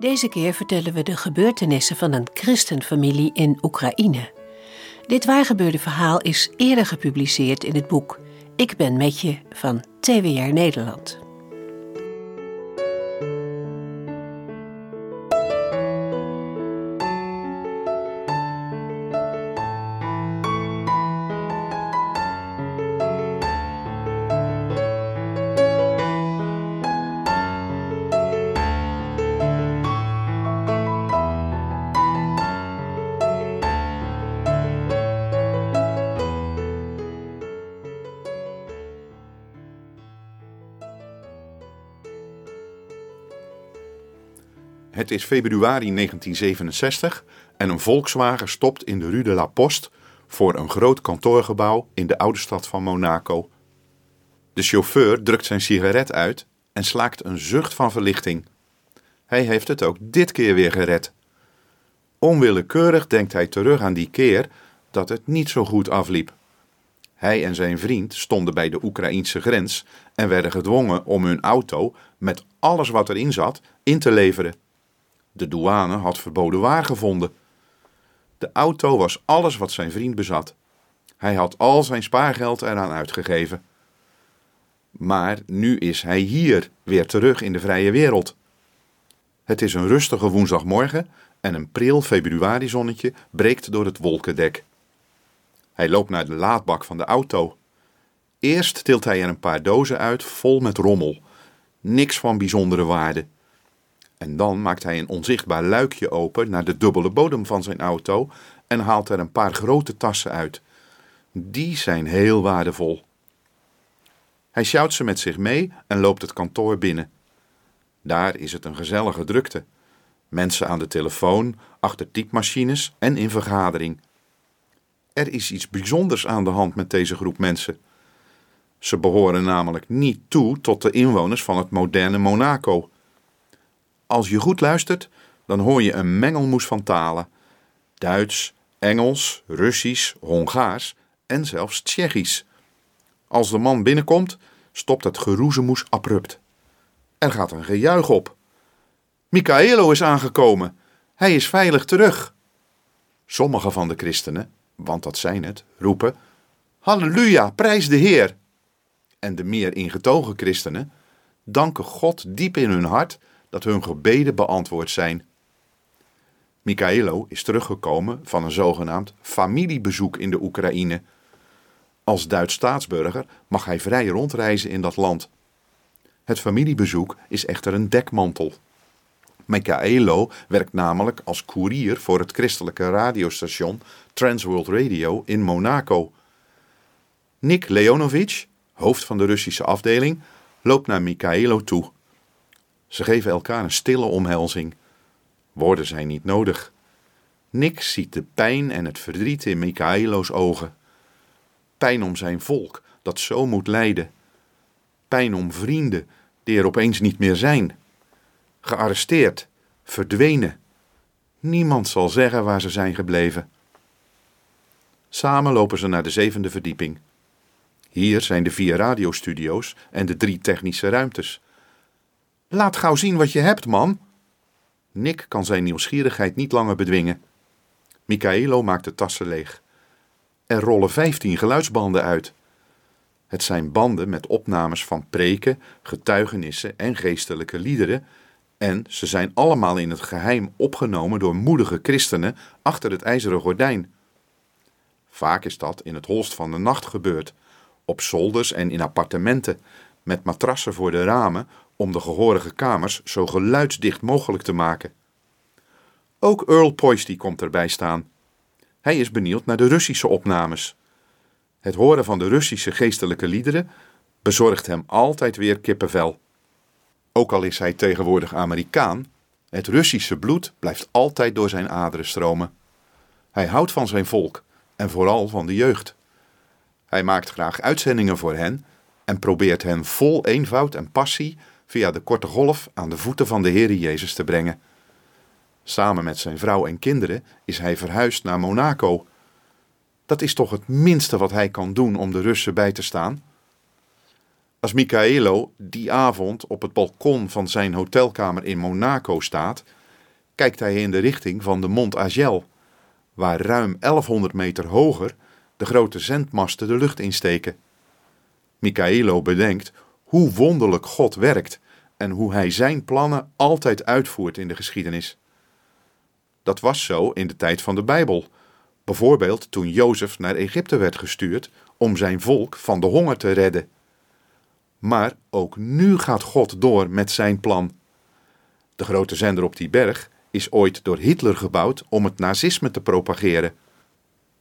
Deze keer vertellen we de gebeurtenissen van een christenfamilie in Oekraïne. Dit waargebeurde verhaal is eerder gepubliceerd in het boek Ik ben met je van TWR Nederland. Het is februari 1967 en een Volkswagen stopt in de Rue de la Poste voor een groot kantoorgebouw in de oude stad van Monaco. De chauffeur drukt zijn sigaret uit en slaakt een zucht van verlichting. Hij heeft het ook dit keer weer gered. Onwillekeurig denkt hij terug aan die keer dat het niet zo goed afliep. Hij en zijn vriend stonden bij de Oekraïense grens en werden gedwongen om hun auto met alles wat erin zat in te leveren. De douane had verboden waar gevonden. De auto was alles wat zijn vriend bezat. Hij had al zijn spaargeld eraan uitgegeven. Maar nu is hij hier, weer terug in de vrije wereld. Het is een rustige woensdagmorgen en een pril februarizonnetje breekt door het wolkendek. Hij loopt naar de laadbak van de auto. Eerst tilt hij er een paar dozen uit vol met rommel. Niks van bijzondere waarde. En dan maakt hij een onzichtbaar luikje open naar de dubbele bodem van zijn auto en haalt er een paar grote tassen uit. Die zijn heel waardevol. Hij sjouwt ze met zich mee en loopt het kantoor binnen. Daar is het een gezellige drukte. Mensen aan de telefoon, achter typemachines en in vergadering. Er is iets bijzonders aan de hand met deze groep mensen. Ze behoren namelijk niet toe tot de inwoners van het moderne Monaco. Als je goed luistert, dan hoor je een mengelmoes van talen: Duits, Engels, Russisch, Hongaars en zelfs Tsjechisch. Als de man binnenkomt, stopt het geroezemoes abrupt. Er gaat een gejuich op. Michaelo is aangekomen. Hij is veilig terug. Sommige van de christenen, want dat zijn het, roepen: Halleluja, prijs de Heer. En de meer ingetogen christenen danken God diep in hun hart dat hun gebeden beantwoord zijn. Michaelo is teruggekomen van een zogenaamd familiebezoek in de Oekraïne. Als Duits staatsburger mag hij vrij rondreizen in dat land. Het familiebezoek is echter een dekmantel. Michaelo werkt namelijk als koerier voor het christelijke radiostation Transworld Radio in Monaco. Nick Leonovic, hoofd van de Russische afdeling, loopt naar Michaelo toe. Ze geven elkaar een stille omhelzing. Woorden zijn niet nodig. Nick ziet de pijn en het verdriet in Michaelo's ogen. Pijn om zijn volk dat zo moet lijden. Pijn om vrienden die er opeens niet meer zijn. Gearresteerd, verdwenen. Niemand zal zeggen waar ze zijn gebleven. Samen lopen ze naar de zevende verdieping. Hier zijn de vier radiostudio's en de drie technische ruimtes. Laat gauw zien wat je hebt, man. Nick kan zijn nieuwsgierigheid niet langer bedwingen. Michaelo maakt de tassen leeg. Er rollen vijftien geluidsbanden uit. Het zijn banden met opnames van preken, getuigenissen en geestelijke liederen. En ze zijn allemaal in het geheim opgenomen door moedige christenen achter het ijzeren gordijn. Vaak is dat in het holst van de nacht gebeurd, op zolders en in appartementen, met matrassen voor de ramen om de gehorige kamers zo geluidsdicht mogelijk te maken. Ook Earl Poisty komt erbij staan. Hij is benieuwd naar de Russische opnames. Het horen van de Russische geestelijke liederen bezorgt hem altijd weer kippenvel. Ook al is hij tegenwoordig Amerikaan, het Russische bloed blijft altijd door zijn aderen stromen. Hij houdt van zijn volk en vooral van de jeugd. Hij maakt graag uitzendingen voor hen en probeert hen vol eenvoud en passie via de korte golf aan de voeten van de Heer Jezus te brengen. Samen met zijn vrouw en kinderen is hij verhuisd naar Monaco. Dat is toch het minste wat hij kan doen om de Russen bij te staan? Als Michaelo die avond op het balkon van zijn hotelkamer in Monaco staat, kijkt hij in de richting van de Mont Agel, waar ruim 1100 meter hoger de grote zendmasten de lucht insteken. Michaelo bedenkt hoe wonderlijk God werkt en hoe hij zijn plannen altijd uitvoert in de geschiedenis. Dat was zo in de tijd van de Bijbel. Bijvoorbeeld toen Jozef naar Egypte werd gestuurd om zijn volk van de honger te redden. Maar ook nu gaat God door met zijn plan. De grote zender op die berg is ooit door Hitler gebouwd om het nazisme te propageren.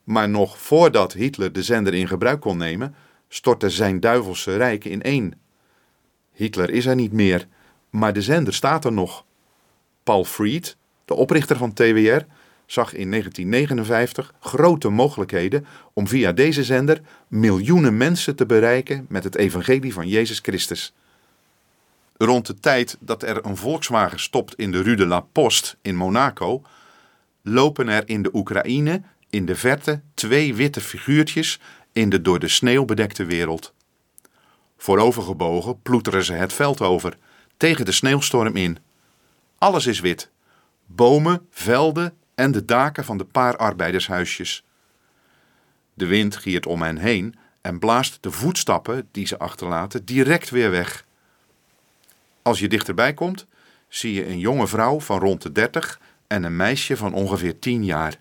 Maar nog voordat Hitler de zender in gebruik kon nemen, stortte zijn duivelse rijk ineen. Hitler is er niet meer, maar de zender staat er nog. Paul Fried, de oprichter van TWR, zag in 1959 grote mogelijkheden om via deze zender miljoenen mensen te bereiken met het evangelie van Jezus Christus. Rond de tijd dat er een Volkswagen stopt in de Rue de la Poste in Monaco, lopen er in de Oekraïne in de verte twee witte figuurtjes in de door de sneeuw bedekte wereld. Voorovergebogen ploeteren ze het veld over, tegen de sneeuwstorm in. Alles is wit: bomen, velden en de daken van de paar arbeidershuisjes. De wind giert om hen heen en blaast de voetstappen die ze achterlaten direct weer weg. Als je dichterbij komt, zie je een jonge vrouw van rond de dertig en een meisje van ongeveer tien jaar.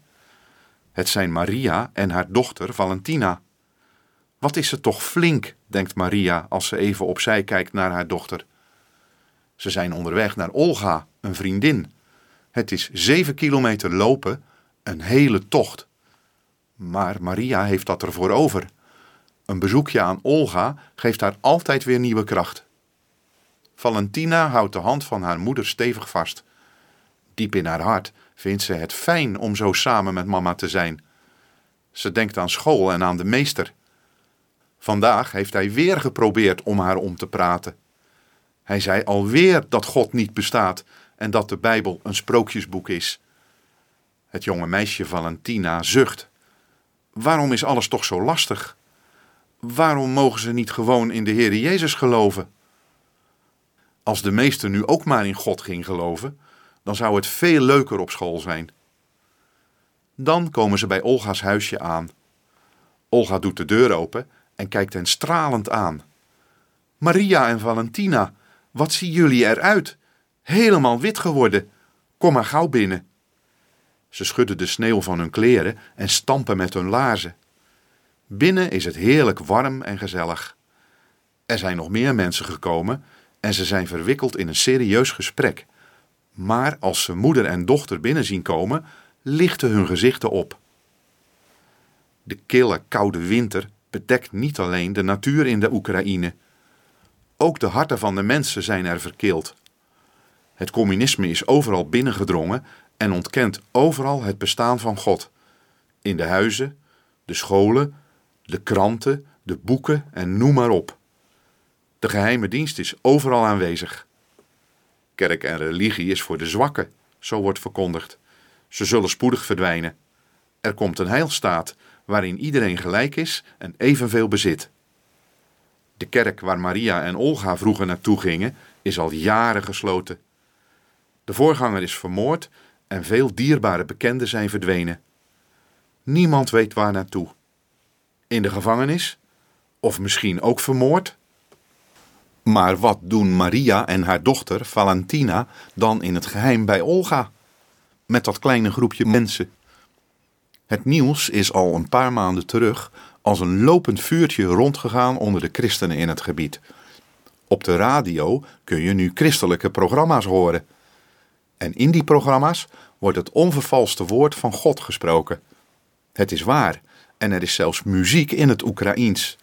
Het zijn Maria en haar dochter Valentina. Wat is ze toch flink, denkt Maria als ze even opzij kijkt naar haar dochter. Ze zijn onderweg naar Olga, een vriendin. Het is zeven kilometer lopen, een hele tocht. Maar Maria heeft dat ervoor over. Een bezoekje aan Olga geeft haar altijd weer nieuwe kracht. Valentina houdt de hand van haar moeder stevig vast. Diep in haar hart vindt ze het fijn om zo samen met mama te zijn. Ze denkt aan school en aan de meester. Vandaag heeft hij weer geprobeerd om haar om te praten. Hij zei alweer dat God niet bestaat en dat de Bijbel een sprookjesboek is. Het jonge meisje Valentina zucht. Waarom is alles toch zo lastig? Waarom mogen ze niet gewoon in de Heer Jezus geloven? Als de meester nu ook maar in God ging geloven, dan zou het veel leuker op school zijn. Dan komen ze bij Olga's huisje aan. Olga doet de deur open en kijkt hen stralend aan. Maria en Valentina, wat zien jullie eruit? Helemaal wit geworden. Kom maar gauw binnen. Ze schudden de sneeuw van hun kleren en stampen met hun laarzen. Binnen is het heerlijk warm en gezellig. Er zijn nog meer mensen gekomen en ze zijn verwikkeld in een serieus gesprek. Maar als ze moeder en dochter binnen zien komen, lichten hun gezichten op. De kille, koude winter bedekt niet alleen de natuur in de Oekraïne. Ook de harten van de mensen zijn er verkeeld. Het communisme is overal binnengedrongen en ontkent overal het bestaan van God. In de huizen, de scholen, de kranten, de boeken en noem maar op. De geheime dienst is overal aanwezig. Kerk en religie is voor de zwakken, zo wordt verkondigd. Ze zullen spoedig verdwijnen. Er komt een heilstaat waarin iedereen gelijk is en evenveel bezit. De kerk waar Maria en Olga vroeger naartoe gingen, is al jaren gesloten. De voorganger is vermoord en veel dierbare bekenden zijn verdwenen. Niemand weet waar naartoe. In de gevangenis? Of misschien ook vermoord? Maar wat doen Maria en haar dochter Valentina dan in het geheim bij Olga? Met dat kleine groepje mensen. Het nieuws is al een paar maanden terug als een lopend vuurtje rondgegaan onder de christenen in het gebied. Op de radio kun je nu christelijke programma's horen. En in die programma's wordt het onvervalste woord van God gesproken. Het is waar en er is zelfs muziek in het Oekraïens.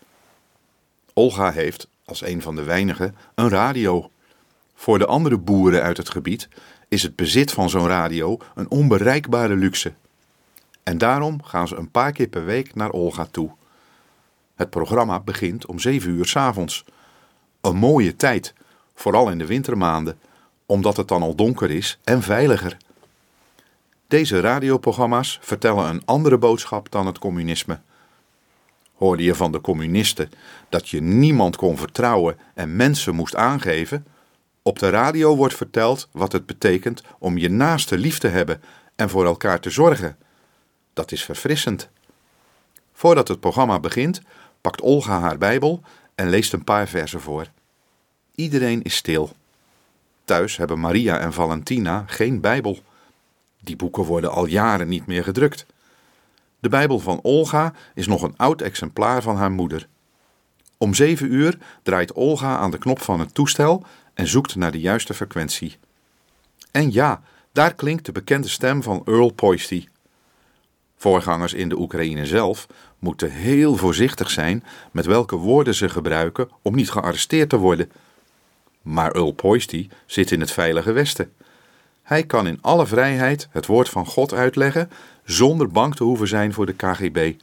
Olga heeft, als een van de weinigen, een radio. Voor de andere boeren uit het gebied is het bezit van zo'n radio een onbereikbare luxe. En daarom gaan ze een paar keer per week naar Olga toe. Het programma begint om 7 uur 's avonds. Een mooie tijd, vooral in de wintermaanden, omdat het dan al donker is en veiliger. Deze radioprogramma's vertellen een andere boodschap dan het communisme. Hoorde je van de communisten dat je niemand kon vertrouwen en mensen moest aangeven? Op de radio wordt verteld wat het betekent om je naaste lief te hebben en voor elkaar te zorgen. Dat is verfrissend. Voordat het programma begint, pakt Olga haar Bijbel en leest een paar versen voor. Iedereen is stil. Thuis hebben Maria en Valentina geen Bijbel. Die boeken worden al jaren niet meer gedrukt. De Bijbel van Olga is nog een oud exemplaar van haar moeder. Om zeven uur draait Olga aan de knop van het toestel en zoekt naar de juiste frequentie. En ja, daar klinkt de bekende stem van Earl Poisty. Voorgangers in de Oekraïne zelf moeten heel voorzichtig zijn met welke woorden ze gebruiken om niet gearresteerd te worden. Maar Earl Poisty zit in het veilige Westen. Hij kan in alle vrijheid het woord van God uitleggen zonder bang te hoeven zijn voor de KGB.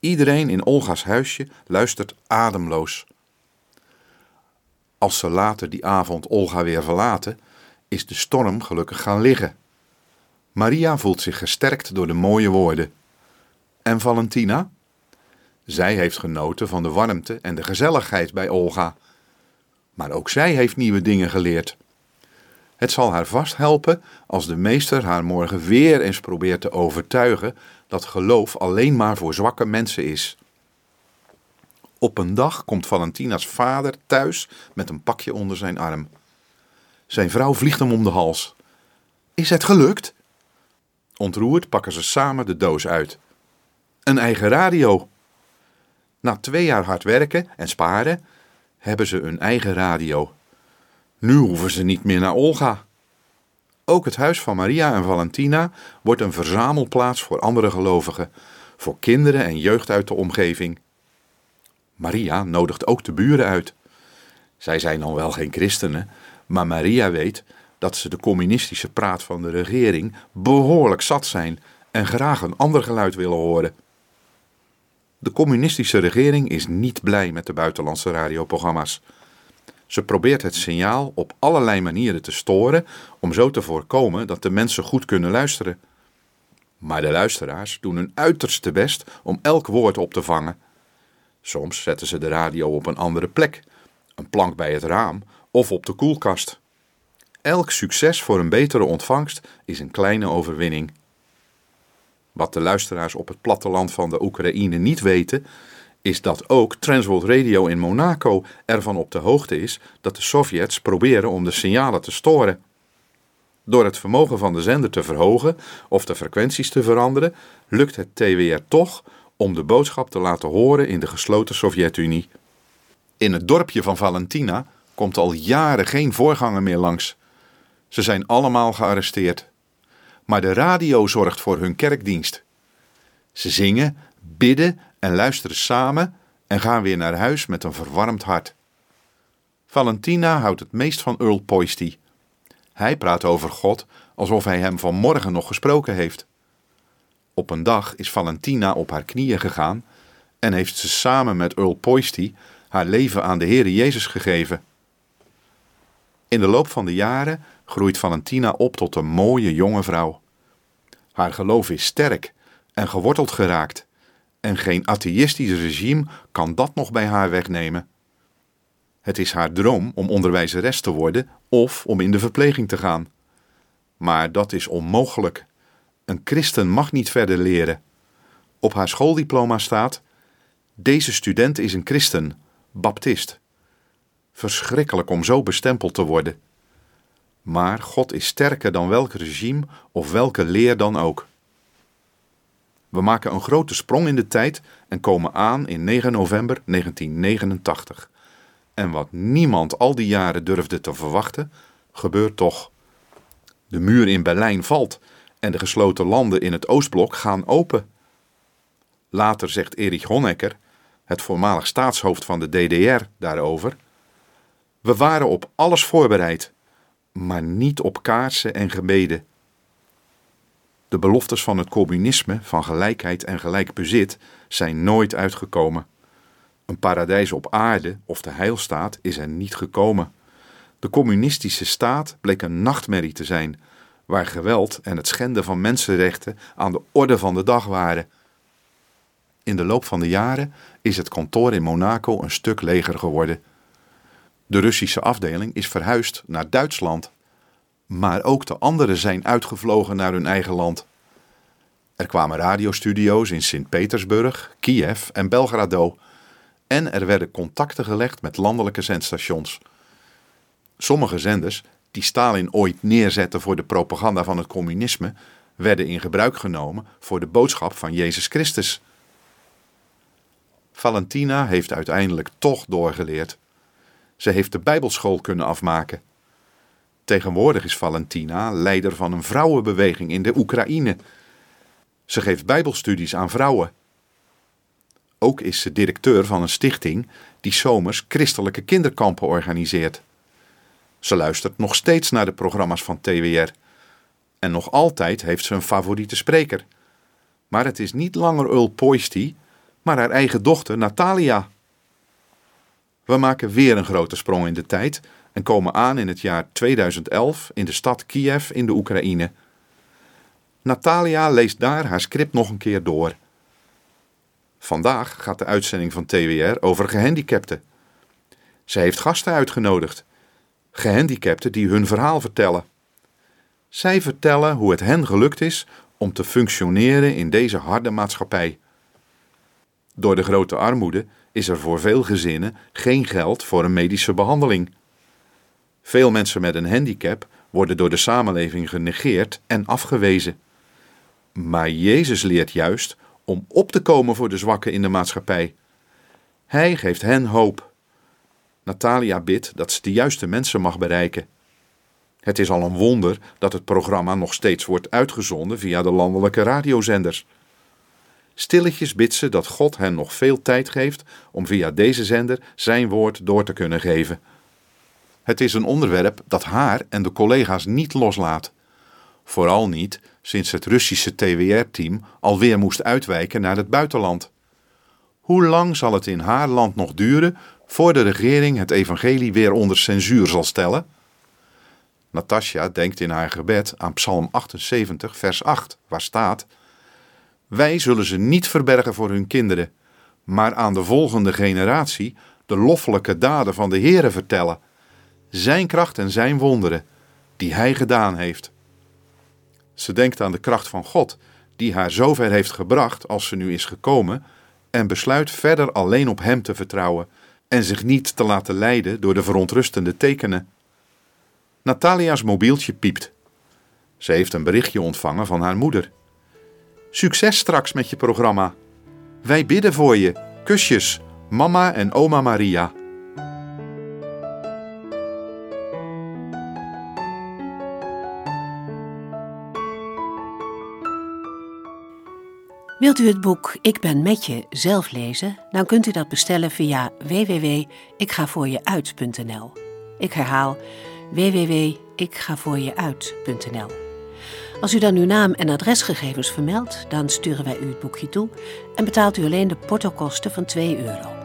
Iedereen in Olga's huisje luistert ademloos. Als ze later die avond Olga weer verlaten, is de storm gelukkig gaan liggen. Maria voelt zich gesterkt door de mooie woorden. En Valentina? Zij heeft genoten van de warmte en de gezelligheid bij Olga. Maar ook zij heeft nieuwe dingen geleerd. Het zal haar vast helpen als de meester haar morgen weer eens probeert te overtuigen dat geloof alleen maar voor zwakke mensen is. Op een dag komt Valentina's vader thuis met een pakje onder zijn arm. Zijn vrouw vliegt hem om de hals. Is het gelukt? Ontroerd pakken ze samen de doos uit. Een eigen radio. Na twee jaar hard werken en sparen hebben ze een eigen radio. Nu hoeven ze niet meer naar Olga. Ook het huis van Maria en Valentina wordt een verzamelplaats voor andere gelovigen, voor kinderen en jeugd uit de omgeving. Maria nodigt ook de buren uit. Zij zijn dan wel geen christenen, maar Maria weet dat ze de communistische praat van de regering behoorlijk zat zijn en graag een ander geluid willen horen. De communistische regering is niet blij met de buitenlandse radioprogramma's. Ze probeert het signaal op allerlei manieren te storen om zo te voorkomen dat de mensen goed kunnen luisteren. Maar de luisteraars doen hun uiterste best om elk woord op te vangen. Soms zetten ze de radio op een andere plek, een plank bij het raam of op de koelkast. Elk succes voor een betere ontvangst is een kleine overwinning. Wat de luisteraars op het platteland van de Oekraïne niet weten, is dat ook Transworld Radio in Monaco ervan op de hoogte is dat de Sovjets proberen om de signalen te storen. Door het vermogen van de zender te verhogen of de frequenties te veranderen, lukt het TWR toch om de boodschap te laten horen in de gesloten Sovjet-Unie. In het dorpje van Valentina komt al jaren geen voorganger meer langs. Ze zijn allemaal gearresteerd. Maar de radio zorgt voor hun kerkdienst. Ze zingen, bidden en luisteren samen en gaan weer naar huis met een verwarmd hart. Valentina houdt het meest van Earl Poisty. Hij praat over God alsof hij hem vanmorgen nog gesproken heeft. Op een dag is Valentina op haar knieën gegaan en heeft ze samen met Earl Poisty haar leven aan de Heere Jezus gegeven. In de loop van de jaren groeit Valentina op tot een mooie jonge vrouw. Haar geloof is sterk en geworteld geraakt, en geen atheïstisch regime kan dat nog bij haar wegnemen. Het is haar droom om onderwijzeres te worden of om in de verpleging te gaan. Maar dat is onmogelijk. Een christen mag niet verder leren. Op haar schooldiploma staat: Deze student is een christen, baptist. Verschrikkelijk om zo bestempeld te worden. Maar God is sterker dan welk regime of welke leer dan ook. We maken een grote sprong in de tijd en komen aan in 9 november 1989. En wat niemand al die jaren durfde te verwachten, gebeurt toch. De muur in Berlijn valt en de gesloten landen in het Oostblok gaan open. Later zegt Erich Honecker, het voormalig staatshoofd van de DDR, daarover: We waren op alles voorbereid, maar niet op kaarsen en gebeden. De beloftes van het communisme, van gelijkheid en gelijk bezit, zijn nooit uitgekomen. Een paradijs op aarde of de heilstaat is er niet gekomen. De communistische staat bleek een nachtmerrie te zijn, waar geweld en het schenden van mensenrechten aan de orde van de dag waren. In de loop van de jaren is het kantoor in Monaco een stuk leger geworden. De Russische afdeling is verhuisd naar Duitsland. Maar ook de anderen zijn uitgevlogen naar hun eigen land. Er kwamen radiostudio's in Sint-Petersburg, Kiev en Belgrado. En er werden contacten gelegd met landelijke zendstations. Sommige zenders, die Stalin ooit neerzette voor de propaganda van het communisme, werden in gebruik genomen voor de boodschap van Jezus Christus. Valentina heeft uiteindelijk toch doorgeleerd. Ze heeft de Bijbelschool kunnen afmaken. Tegenwoordig is Valentina leider van een vrouwenbeweging in de Oekraïne. Ze geeft Bijbelstudies aan vrouwen. Ook is ze directeur van een stichting die zomers christelijke kinderkampen organiseert. Ze luistert nog steeds naar de programma's van TWR. En nog altijd heeft ze een favoriete spreker. Maar het is niet langer Earl Poisty, maar haar eigen dochter Natalia. We maken weer een grote sprong in de tijd en komen aan in het jaar 2011 in de stad Kiev in de Oekraïne. Natalia leest daar haar script nog een keer door. Vandaag gaat de uitzending van TWR over gehandicapten. Ze heeft gasten uitgenodigd. Gehandicapten die hun verhaal vertellen. Zij vertellen hoe het hen gelukt is om te functioneren in deze harde maatschappij. Door de grote armoede is er voor veel gezinnen geen geld voor een medische behandeling. Veel mensen met een handicap worden door de samenleving genegeerd en afgewezen. Maar Jezus leert juist om op te komen voor de zwakken in de maatschappij. Hij geeft hen hoop. Natalia bidt dat ze de juiste mensen mag bereiken. Het is al een wonder dat het programma nog steeds wordt uitgezonden via de landelijke radiozenders. Stilletjes bidt ze dat God hen nog veel tijd geeft om via deze zender zijn woord door te kunnen geven. Het is een onderwerp dat haar en de collega's niet loslaat. Vooral niet sinds het Russische TWR-team alweer moest uitwijken naar het buitenland. Hoe lang zal het in haar land nog duren voor de regering het evangelie weer onder censuur zal stellen? Natasja denkt in haar gebed aan Psalm 78, vers 8, waar staat: Wij zullen ze niet verbergen voor hun kinderen, maar aan de volgende generatie de loffelijke daden van de Heere vertellen, zijn kracht en zijn wonderen, die hij gedaan heeft. Ze denkt aan de kracht van God, die haar zover heeft gebracht als ze nu is gekomen, en besluit verder alleen op Hem te vertrouwen en zich niet te laten leiden door de verontrustende tekenen. Natalia's mobieltje piept. Ze heeft een berichtje ontvangen van haar moeder. Succes straks met je programma. Wij bidden voor je. Kusjes, mama en oma Maria. Wilt u het boek Ik ben met je zelf lezen? Dan kunt u dat bestellen via www.ikgavoorjeuit.nl. Ik herhaal www.ikgavoorjeuit.nl. Als u dan uw naam en adresgegevens vermeldt, dan sturen wij u het boekje toe en betaalt u alleen de portokosten van 2 euro.